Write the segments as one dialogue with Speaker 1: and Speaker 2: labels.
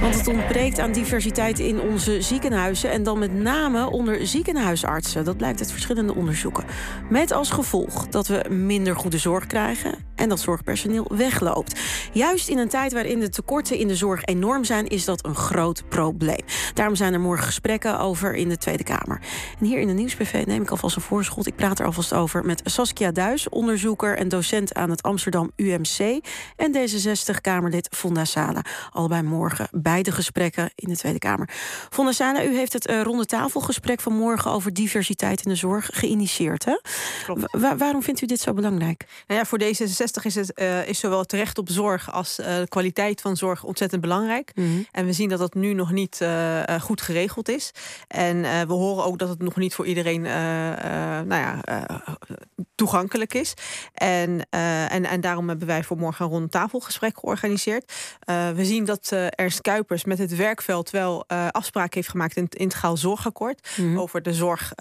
Speaker 1: Want het ontbreekt aan diversiteit in onze ziekenhuizen en dan met name onder ziekenhuisartsen. Dat blijkt uit verschillende onderzoeken. Met als gevolg dat we minder goede zorg krijgen en dat zorgpersoneel wegloopt. Juist in een tijd waarin de tekorten in de zorg enorm zijn, is dat een groot probleem. Daarom zijn er morgen gesprekken over in de Tweede Kamer. En hier in de Nieuwsbv neem ik alvast een voorschot. Ik praat er alvast over met Saskia Duis, onderzoeker en docent aan het Amsterdam UMC. En D66-Kamerlid Fonda Sala. Allebei morgen bij de gesprekken in de Tweede Kamer. Fonda Sala, u heeft het uh, ronde tafelgesprek van morgen over diversiteit in de zorg geïnitieerd. Hè? Wa waarom vindt u dit zo belangrijk?
Speaker 2: Nou ja, voor D66 is, het, uh, is zowel het recht op zorg als uh, de kwaliteit van zorg ontzettend belangrijk. Mm -hmm. En we zien dat dat nu nog niet uh, goed geregeld is. En we horen ook dat het nog niet voor iedereen nou ja, toegankelijk is. En, en, en daarom hebben wij voor morgen een ronde tafelgesprek georganiseerd. we zien dat Ernst Kuipers met het werkveld wel afspraken heeft gemaakt in het integraal zorgakkoord. Mm -hmm. Over de zorg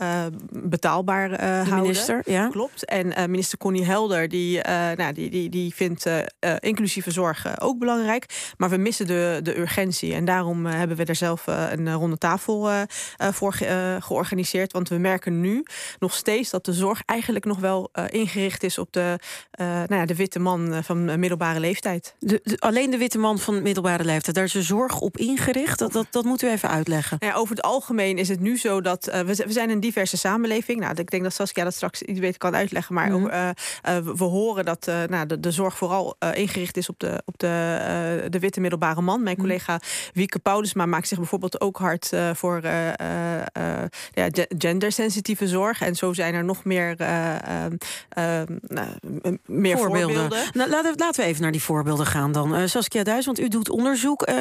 Speaker 2: betaalbaar houden.
Speaker 1: Minister, ja.
Speaker 2: Klopt. En minister Connie Helder, die, nou, die, die, die vindt uh, inclusieve zorg uh, ook belangrijk. Maar we missen de, de urgentie. En daarom uh, hebben we er zelf een ronde tafel voor ge georganiseerd. Want we merken nu nog steeds dat de zorg eigenlijk nog wel ingericht is op de, nou ja, de witte man van middelbare leeftijd.
Speaker 1: De, de, alleen de witte man van middelbare leeftijd. Daar is de zorg op ingericht. Dat, dat, dat moet u even uitleggen.
Speaker 2: Nou ja, over het algemeen is het nu zo dat we, we zijn een diverse samenleving. Nou, ik denk dat Saskia dat straks iets beter kan uitleggen. Maar mm -hmm. we horen dat nou, de, de zorg vooral ingericht is op de, op de, de witte middelbare man. Mijn collega Wieke Paulusma maakt zich bijvoorbeeld ook hard voor ja, gendersensitieve zorg. En zo zijn er nog meer, meer voorbeelden. voorbeelden.
Speaker 1: Nou, laten, we, laten we even naar die voorbeelden gaan dan. Saskia Duis, want u doet onderzoek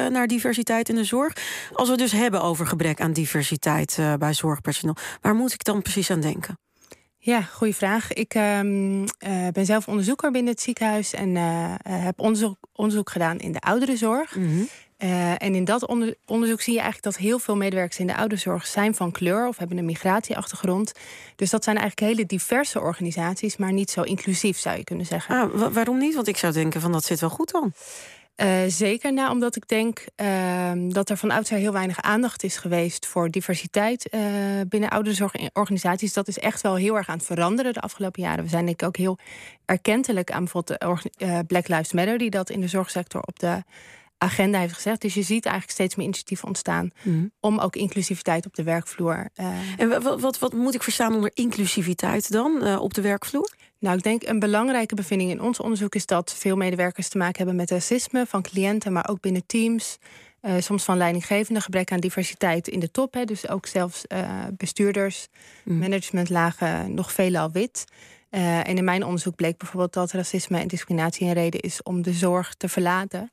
Speaker 1: naar diversiteit in de zorg. Als we het dus hebben over gebrek aan diversiteit bij zorgpersoneel, waar moet ik dan precies aan denken?
Speaker 3: Ja, goede vraag. Ik um, uh, ben zelf onderzoeker binnen het ziekenhuis en heb onderzoek, onderzoek gedaan in de ouderenzorg. Mm -hmm. uh, en in dat onder, onderzoek zie je eigenlijk dat heel veel medewerkers in de ouderenzorg zijn van kleur of hebben een migratieachtergrond. Dus dat zijn eigenlijk hele diverse organisaties, maar niet zo inclusief zou je kunnen zeggen.
Speaker 1: Ah, wa waarom niet? Want ik zou denken van dat zit wel goed dan.
Speaker 3: Uh, zeker na, omdat ik denk uh, dat er van oudsher heel weinig aandacht is geweest voor diversiteit uh, binnen ouderenzorgorganisaties. Dat is echt wel heel erg aan het veranderen de afgelopen jaren. We zijn denk ik ook heel erkentelijk aan bijvoorbeeld Black Lives Matter, die dat in de zorgsector op de agenda heeft gezegd. Dus je ziet eigenlijk steeds meer initiatieven ontstaan mm. om ook inclusiviteit op de werkvloer.
Speaker 1: en wat, wat, wat, moet ik verstaan onder inclusiviteit dan op de werkvloer?
Speaker 3: Nou, ik denk een belangrijke bevinding in ons onderzoek is dat veel medewerkers te maken hebben met racisme van cliënten, maar ook binnen teams. Uh, soms van leidinggevende gebrek aan diversiteit in de top. Hè, dus ook zelfs uh, bestuurders, mm. managementlagen nog veelal wit. Uh, en in mijn onderzoek bleek bijvoorbeeld dat racisme en discriminatie een reden is om de zorg te verlaten.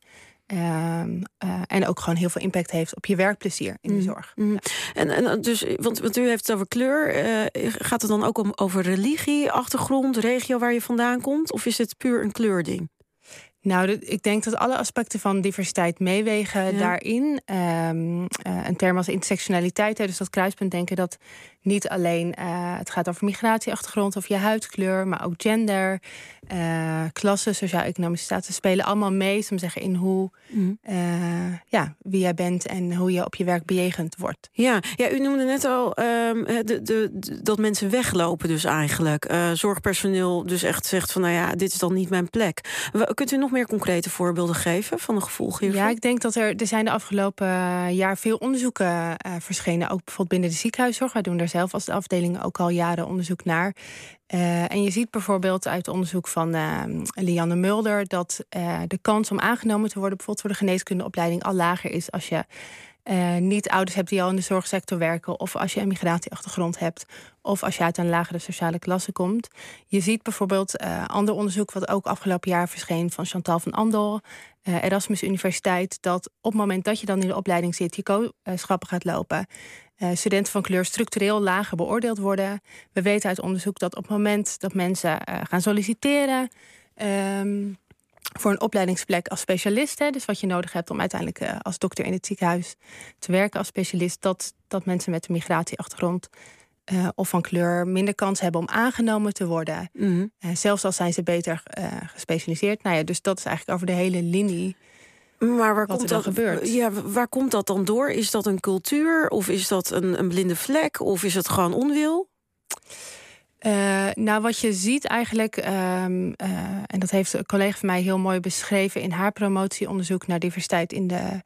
Speaker 3: Uh, uh, en ook gewoon heel veel impact heeft op je werkplezier in de zorg.
Speaker 1: Mm. Ja. En, en dus, want, want u heeft het over kleur. Uh, gaat het dan ook om over religie, achtergrond, regio waar je vandaan komt? Of is het puur een kleurding?
Speaker 3: Nou, ik denk dat alle aspecten van diversiteit meewegen ja. daarin. Um, uh, een term als intersectionaliteit, dus dat kruispunt denken dat niet alleen uh, het gaat over migratieachtergrond of je huidkleur, maar ook gender, uh, klasse, sociaal-economische status spelen allemaal mee, om zeggen, in hoe, mm. ja, wie jij bent en hoe je op je werk bejegend wordt.
Speaker 1: Ja, ja u noemde net al um, de, de, de, dat mensen weglopen, dus eigenlijk. zorgpersoneel dus echt zegt van, nou ja, dit is dan niet mijn plek. Kunt u nog meer concrete voorbeelden geven van de gevolgen hiervan?
Speaker 3: Ja, ik denk dat er, er zijn de afgelopen jaar veel onderzoeken uh, verschenen. Ook bijvoorbeeld binnen de ziekenhuiszorg. Wij doen daar zelf als de afdeling ook al jaren onderzoek naar. Uh, en je ziet bijvoorbeeld uit onderzoek van uh, Lianne Mulder... dat de kans om aangenomen te worden... bijvoorbeeld voor de geneeskundeopleiding al lager is... als je uh, niet ouders hebt die al in de zorgsector werken, of als je een migratieachtergrond hebt, of als je uit een lagere sociale klasse komt. Je ziet bijvoorbeeld uh, ander onderzoek, wat ook afgelopen jaar verscheen van Chantal van Andel, uh, Erasmus Universiteit, dat op het moment dat je dan in de opleiding zit, je kooschappen gaat lopen. studenten van kleur structureel lager beoordeeld worden. We weten uit onderzoek dat op het moment dat mensen gaan solliciteren. Um, voor een opleidingsplek als specialist. Hè, dus wat je nodig hebt om uiteindelijk uh, als dokter in het ziekenhuis te werken als specialist. Dat, dat mensen met een migratieachtergrond of van kleur minder kans hebben om aangenomen te worden.
Speaker 1: Mhm.
Speaker 3: zelfs al zijn ze beter gespecialiseerd. Nou ja, dus dat is eigenlijk over de hele linie.
Speaker 1: Maar waar komt
Speaker 3: dan
Speaker 1: dat
Speaker 3: gebeurt.
Speaker 1: Ja, waar komt dat dan door? Is dat een cultuur of is dat een, een blinde vlek of is het gewoon onwil?
Speaker 3: Eh, nou, wat je ziet eigenlijk, ehm, eh, en dat heeft een collega van mij heel mooi beschreven in haar promotieonderzoek naar diversiteit in de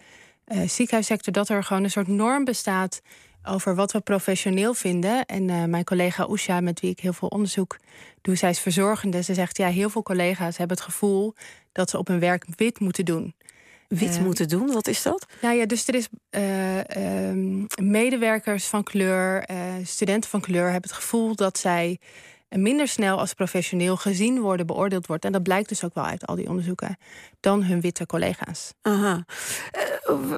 Speaker 3: uh, ziekenhuissector, dat er gewoon een soort norm bestaat over wat we professioneel vinden. En mijn collega Oesha, met wie ik heel veel onderzoek doe, zij is verzorgende. Ze zegt ja, heel veel collega's hebben het gevoel dat ze op hun werk wit moeten doen
Speaker 1: wit uh, moeten doen? Wat is dat?
Speaker 3: Nou ja, dus er is uh, um, medewerkers van kleur, uh, studenten van kleur hebben het gevoel dat zij minder snel als professioneel gezien worden, beoordeeld wordt. En dat blijkt dus ook wel uit al die onderzoeken dan hun witte collega's.
Speaker 1: Aha.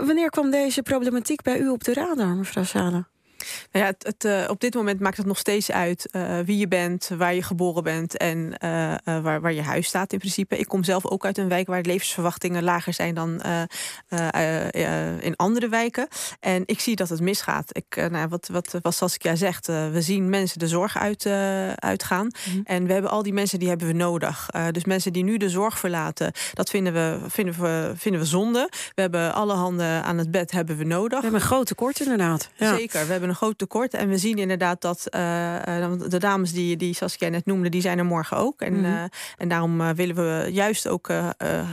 Speaker 1: wanneer kwam deze problematiek bij u op de radar, mevrouw Sala?
Speaker 2: Nou ja, het, het, uh, op dit moment maakt het nog steeds uit uh, wie je bent, waar je geboren bent en uh, waar, waar je huis staat in principe. Ik kom zelf ook uit een wijk waar de levensverwachtingen lager zijn dan in andere wijken. En ik zie dat het misgaat. Ik, nou, wat, wat, wat Saskia zegt, we zien mensen de zorg uit, uitgaan. Mm -hmm. En we hebben al die mensen die hebben we nodig. dus mensen die nu de zorg verlaten, dat vinden we, vinden, we, vinden we zonde. We hebben alle handen aan het bed hebben we nodig.
Speaker 1: We hebben een groot tekort inderdaad.
Speaker 2: Ja. Zeker, we hebben een groot tekort. En we zien inderdaad dat uh, de dames die, die Saskia net noemde, die zijn er morgen ook. En, mm -hmm. uh, en daarom willen we juist ook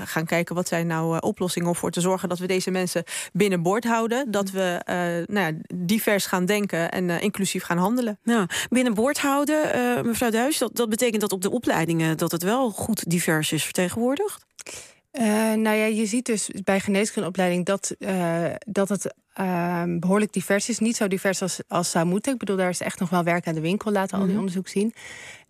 Speaker 2: gaan kijken wat zijn nou oplossingen om voor te zorgen dat we deze mensen binnenboord houden. Dat we nou ja, divers gaan denken en inclusief gaan handelen.
Speaker 1: Nou, binnenboord houden, mevrouw Duis, dat, dat betekent dat op de opleidingen dat het wel goed divers is vertegenwoordigd?
Speaker 3: Uh, nou ja, je ziet dus bij geneeskundeopleiding dat, uh, dat het uh, behoorlijk divers is. Niet zo divers als, als zou moeten. Ik bedoel, daar is echt nog wel werk aan de winkel, laten al die
Speaker 1: Mhm.
Speaker 3: onderzoek zien.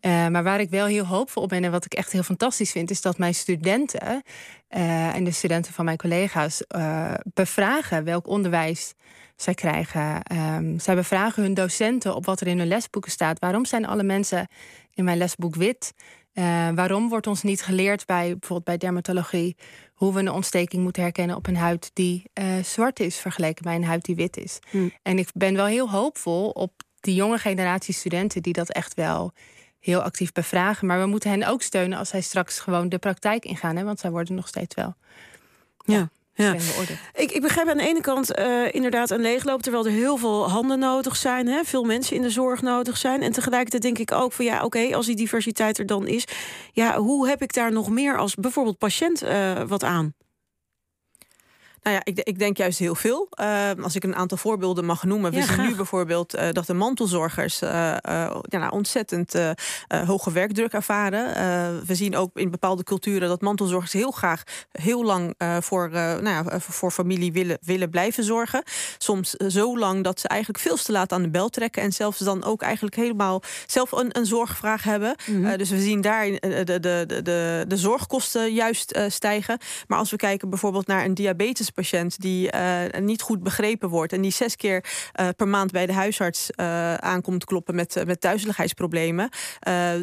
Speaker 3: Uh, maar waar ik wel heel hoopvol op ben en wat ik echt heel fantastisch vind, is dat mijn studenten uh, en de studenten van mijn collega's uh, bevragen welk onderwijs zij krijgen. Um, zij bevragen hun docenten op wat er in hun lesboeken staat. Waarom zijn alle mensen in mijn lesboek wit? Uh, waarom wordt ons niet geleerd bij bijvoorbeeld bij dermatologie hoe we een ontsteking moeten herkennen op een huid die uh, zwart is vergeleken bij een huid die wit is?
Speaker 1: Hmm.
Speaker 3: En ik ben wel heel hoopvol op die jonge generatie studenten die dat echt wel heel actief bevragen. Maar we moeten hen ook steunen als zij straks gewoon de praktijk ingaan, hè, want zij worden nog steeds wel.
Speaker 1: Ja. Ja.
Speaker 3: Beoordeeld.
Speaker 1: Ik, ik begrijp aan de ene kant uh, inderdaad een leegloop, terwijl er heel veel handen nodig zijn, hè, veel mensen in de zorg nodig zijn. En tegelijkertijd denk ik ook van ja, oké, okay, als die diversiteit er dan is, ja, hoe heb ik daar nog meer als bijvoorbeeld patiënt uh, wat aan?
Speaker 2: Nou ja, ik, ik, denk juist heel veel. Uh, als ik een aantal voorbeelden mag noemen. We zien
Speaker 1: graag.
Speaker 2: nu bijvoorbeeld uh, dat de mantelzorgers uh, ja, nou, ontzettend hoge werkdruk ervaren. we zien ook in bepaalde culturen dat mantelzorgers heel graag heel lang voor, nou ja, voor familie willen, willen blijven zorgen. Soms zo lang dat ze eigenlijk veel te laat aan de bel trekken. En zelfs dan ook eigenlijk helemaal zelf een, een zorgvraag hebben.
Speaker 1: Mhm.
Speaker 2: -hmm. dus we zien daar de, de, de, de, de zorgkosten juist stijgen. Maar als we kijken bijvoorbeeld naar een diabetes patiënt die uh, niet goed begrepen wordt en die zes keer uh, per maand bij de huisarts uh, aankomt kloppen met, met duizeligheidsproblemen.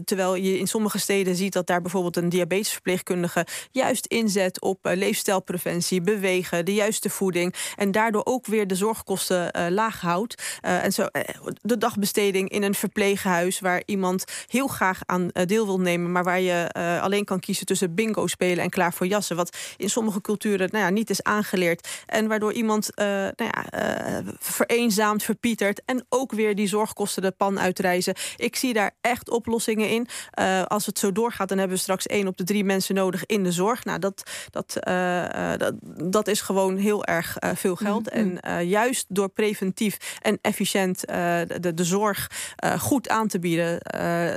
Speaker 2: terwijl je in sommige steden ziet dat daar bijvoorbeeld een diabetesverpleegkundige juist inzet op leefstijlpreventie, bewegen, de juiste voeding en daardoor ook weer de zorgkosten laag houdt. en zo de dagbesteding in een verpleeghuis waar iemand heel graag aan deel wil nemen, maar waar je alleen kan kiezen tussen bingo spelen en klaar voor jassen. Wat in sommige culturen nou ja, niet is aangeleerd. En waardoor iemand uh, nou ja, uh, vereenzaamt, verpietert. En ook weer die zorgkosten de pan uitreizen. Ik zie daar echt oplossingen in. Uh, als het zo doorgaat, dan hebben we straks één op de drie mensen nodig in de zorg. Nou, dat, dat, dat, dat is gewoon heel erg veel geld.
Speaker 1: Mm
Speaker 2: -hmm. En juist door preventief en efficiënt de, de zorg goed aan te bieden.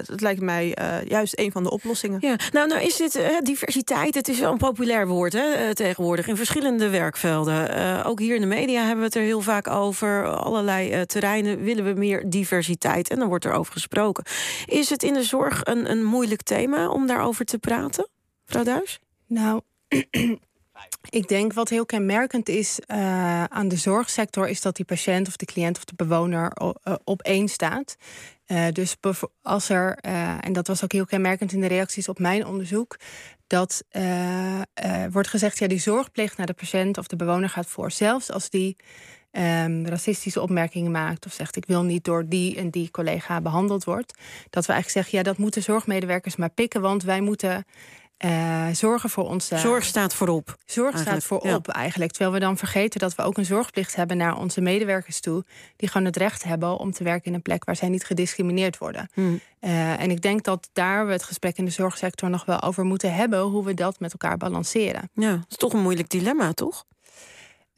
Speaker 2: dat lijkt mij juist een van de oplossingen.
Speaker 1: Ja, nou, nou is dit diversiteit. Het is wel een populair woord hè, tegenwoordig. In verschillende Uh, ook hier in de media hebben we het er heel vaak over. Allerlei uh, terreinen willen we meer diversiteit. En dan wordt er over gesproken. Is het in de zorg een, een moeilijk thema om daarover te praten, mevrouw Duis?
Speaker 3: Nou, ik denk wat heel kenmerkend is uh, aan de zorgsector... is dat die patiënt of de cliënt of de bewoner op één staat. Uh, dus als er, en dat was ook heel kenmerkend in de reacties op mijn onderzoek, dat wordt gezegd, ja, die zorgplicht naar de patiënt of de bewoner gaat voor. Zelfs als die ehm, racistische opmerkingen maakt of zegt ik wil niet door die en die collega behandeld wordt, dat we eigenlijk zeggen ja dat moeten zorgmedewerkers maar pikken, want wij moeten uh, zorgen voor onze.
Speaker 1: Zorg staat voorop.
Speaker 3: Zorg staat voorop eigenlijk. Terwijl we dan vergeten dat we ook een zorgplicht hebben naar onze medewerkers toe. Die gewoon het recht hebben om te werken in een plek waar zij niet gediscrimineerd worden. Hmm. Uh, en ik denk dat daar we het gesprek in de zorgsector nog wel over moeten hebben. Hoe we dat met elkaar balanceren.
Speaker 1: Ja, dat is toch een moeilijk dilemma, toch?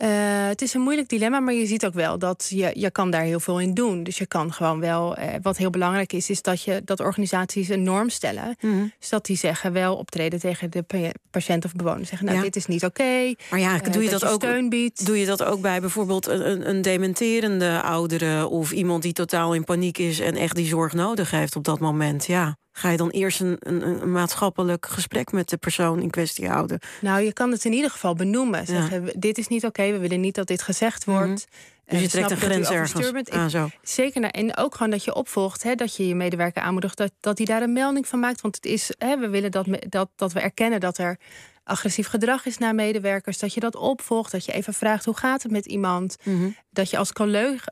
Speaker 3: Uh, het is een moeilijk dilemma, maar je ziet ook wel dat je, je kan daar heel veel in doen. Dus je kan gewoon wel, uh, wat heel belangrijk is, is dat, je, dat organisaties een norm stellen. Mm Dus dat die zeggen wel optreden tegen de patiënt of bewoner. Zeggen, nou, dit is niet oké. Okay,
Speaker 1: maar ja, uh, doe je dat, dat je ook, steun biedt. Doe je dat ook bij bijvoorbeeld een, een dementerende oudere... of iemand die totaal in paniek is en echt die zorg nodig heeft op dat moment? Ja. Ga je dan eerst een, een, een, maatschappelijk gesprek met de persoon in kwestie houden?
Speaker 3: Nou, je kan het in ieder geval benoemen. Zeggen, dit is niet oké, we willen niet dat dit gezegd wordt. Mm
Speaker 1: Dus je trekt een grens ergens aan zo.
Speaker 3: Zeker, en ook gewoon dat je opvolgt, hè, dat je je medewerker aanmoedigt... dat, dat hij daar een melding van maakt. Want het is, hè, we willen dat, dat, dat we erkennen dat er agressief gedrag is naar medewerkers. Dat je dat opvolgt, dat je even vraagt hoe gaat het met iemand. Mhm. Dat je als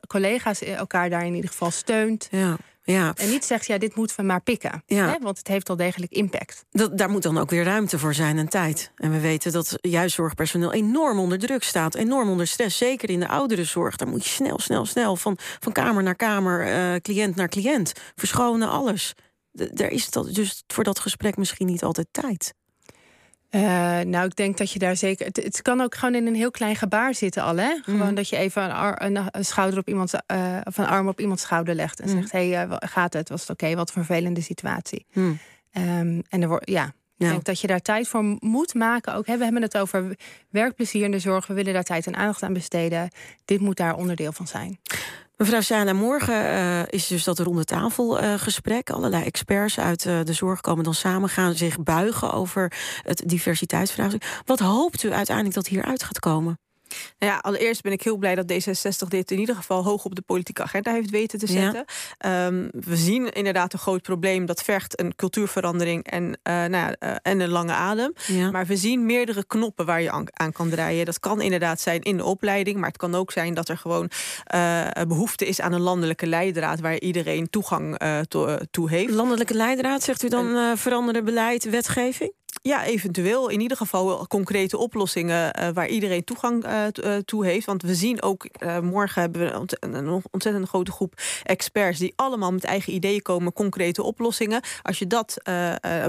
Speaker 3: collega's elkaar daar in ieder geval steunt.
Speaker 1: Ja. Ja.
Speaker 3: En niet zegt, ja, dit moeten we maar pikken. Ja. Hè? Want het heeft al degelijk impact.
Speaker 1: Dat, daar moet dan ook weer ruimte voor zijn en tijd. En we weten dat juist zorgpersoneel enorm onder druk staat. Enorm onder stress. Zeker in de ouderenzorg. Daar moet je snel, snel, snel van, van kamer naar kamer, uh, cliënt naar cliënt. Verschonen, alles. Er is dat, dus voor dat gesprek misschien niet altijd tijd.
Speaker 3: Uh, nou, ik denk dat je daar zeker. Het, kan ook gewoon in een heel klein gebaar zitten al. Hè? Gewoon mhm. dat je even een, een, een schouder op iemands, uh, of een arm op iemands schouder legt. En mhm. zegt: Hé, hey, uh, gaat het? Was het oké? Wat een vervelende situatie. Um, en er wordt, ja. Ik denk dat je daar tijd voor moet maken. Ook, hè, we hebben het over werkplezier in de zorg. We willen daar tijd en aandacht aan besteden. Dit moet daar onderdeel van zijn.
Speaker 1: Mevrouw Sana, morgen uh, is dus dat ronde tafelgesprek. Uh, Allerlei experts uit uh, de zorg komen dan samen, gaan zich buigen over het diversiteitsvraagstuk. Wat hoopt u uiteindelijk dat hieruit gaat komen?
Speaker 2: Nou ja, allereerst ben ik heel blij dat D66 dit in ieder geval hoog op de politieke agenda heeft weten te zetten. Ja. Um, we zien inderdaad een groot probleem dat vergt een cultuurverandering en, uh, nou ja, uh, en een lange adem. Ja. Maar we zien meerdere knoppen waar je aan, aan, kan draaien. Dat kan inderdaad zijn in de opleiding, maar het kan ook zijn dat er gewoon uh, behoefte is aan een landelijke leidraad waar iedereen toegang to, toe heeft.
Speaker 1: Landelijke leidraad, zegt u dan veranderen beleid, wetgeving?
Speaker 2: Ja, eventueel. In ieder geval concrete oplossingen uh, waar iedereen toegang uh, toe heeft. Want we zien ook, uh, morgen hebben we een ontzettend grote groep experts... die allemaal met eigen ideeën komen, concrete oplossingen. Als je dat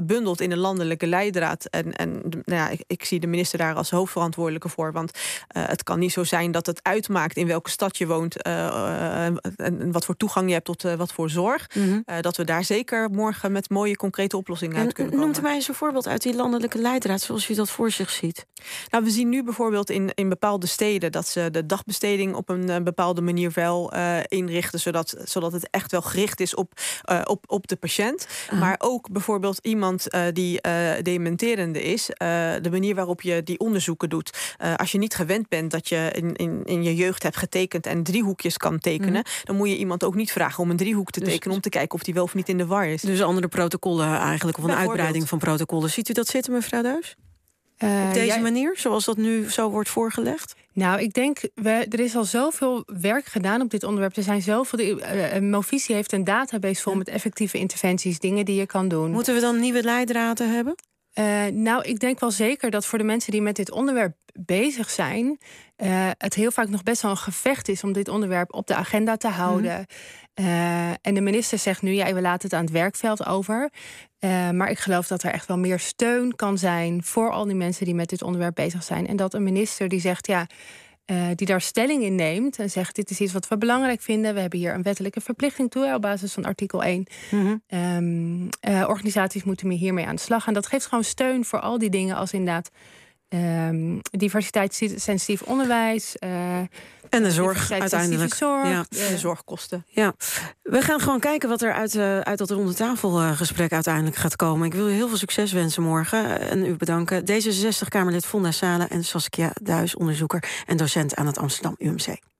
Speaker 2: bundelt in een landelijke leidraad... en, en nou ja, ik, ik, zie de minister daar als hoofdverantwoordelijke voor... want het kan niet zo zijn dat het uitmaakt in welke stad je woont... en wat voor toegang je hebt tot wat voor zorg. Mm -hmm. dat we daar zeker morgen met mooie concrete oplossingen uit kunnen komen.
Speaker 1: Noemt mij eens een voorbeeld uit die landelijke leidraad zoals u dat voor zich ziet?
Speaker 2: Nou, we zien nu bijvoorbeeld in, in bepaalde steden dat ze de dagbesteding op een uh, bepaalde manier wel uh, inrichten, zodat, zodat het echt wel gericht is op, uh, op, op de patiënt. -huh. Maar ook bijvoorbeeld iemand die dementerende is, de manier waarop je die onderzoeken doet. als je niet gewend bent dat je in, in, in je jeugd hebt getekend en driehoekjes kan tekenen, -huh. dan moet je iemand ook niet vragen om een driehoek te dus, tekenen om te kijken of die wel of niet in de war is.
Speaker 1: Dus andere protocollen eigenlijk, of een uitbreiding van protocollen. Ziet u dat zitten, mevrouw Duis? Uh, Op deze jij... manier, zoals dat nu zo wordt voorgelegd?
Speaker 3: Nou, ik denk, we, er is al zoveel werk gedaan op dit onderwerp. Er zijn zoveel. Uh, Movisie heeft een database vol met effectieve interventies, dingen die je kan doen.
Speaker 1: Moeten we dan nieuwe leidraden hebben?
Speaker 3: Uh, nou, ik denk wel zeker dat voor de mensen die met dit onderwerp bezig zijn, uh, het heel vaak nog best wel een gevecht is om dit onderwerp op de agenda te houden. Mm. Uh, en de minister zegt nu, ja, we laten het aan het werkveld over. Maar ik geloof dat er echt wel meer steun kan zijn voor al die mensen die met dit onderwerp bezig zijn. En dat een minister die zegt, ja. Uh, die daar stelling in neemt en zegt: Dit is iets wat we belangrijk vinden. We hebben hier een wettelijke verplichting toe op basis van artikel 1. Mm -hmm. um, uh, organisaties moeten hiermee aan de slag gaan. Dat geeft gewoon steun voor al die dingen, als inderdaad um, diversiteitssensitief onderwijs. Uh,
Speaker 1: en de zorg uiteindelijk.
Speaker 3: Zorg,
Speaker 2: ja. de zorgkosten.
Speaker 1: Ja. We gaan gewoon kijken wat er uit, uh, uit dat ronde tafelgesprek uiteindelijk gaat komen. Ik wil u heel veel succes wensen morgen en u bedanken. D66-Kamerlid Fonda Sala en Saskia Duis, onderzoeker en docent aan het Amsterdam UMC.